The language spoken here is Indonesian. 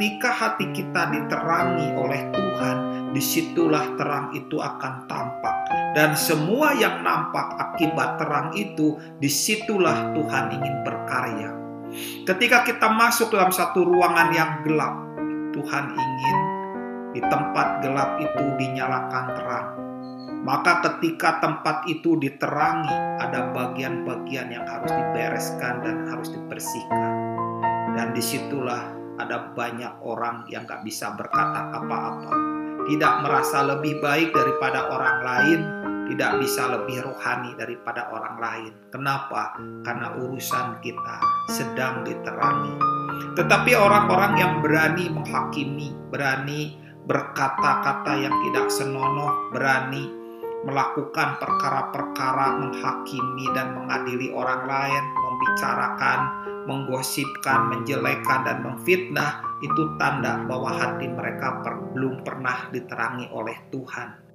ketika hati kita diterangi oleh Tuhan, di situlah terang itu akan tampak. Dan semua yang nampak akibat terang itu, di situlah Tuhan ingin berkarya. Ketika kita masuk dalam satu ruangan yang gelap, Tuhan ingin di tempat gelap itu dinyalakan terang. Maka ketika tempat itu diterangi, ada bagian-bagian yang harus dibereskan dan harus dibersihkan. Dan di situlah ada banyak orang yang gak bisa berkata apa-apa. Tidak merasa lebih baik daripada orang lain, tidak bisa lebih rohani daripada orang lain. Kenapa? Karena urusan kita sedang diterangi. Tetapi orang-orang yang berani menghakimi, berani berkata-kata yang tidak senonoh, berani melakukan perkara-perkara menghakimi dan mengadili orang lain, membicarakan, menggosipkan, menjelekan dan memfitnah itu tanda bahwa hati mereka per, belum pernah diterangi oleh Tuhan.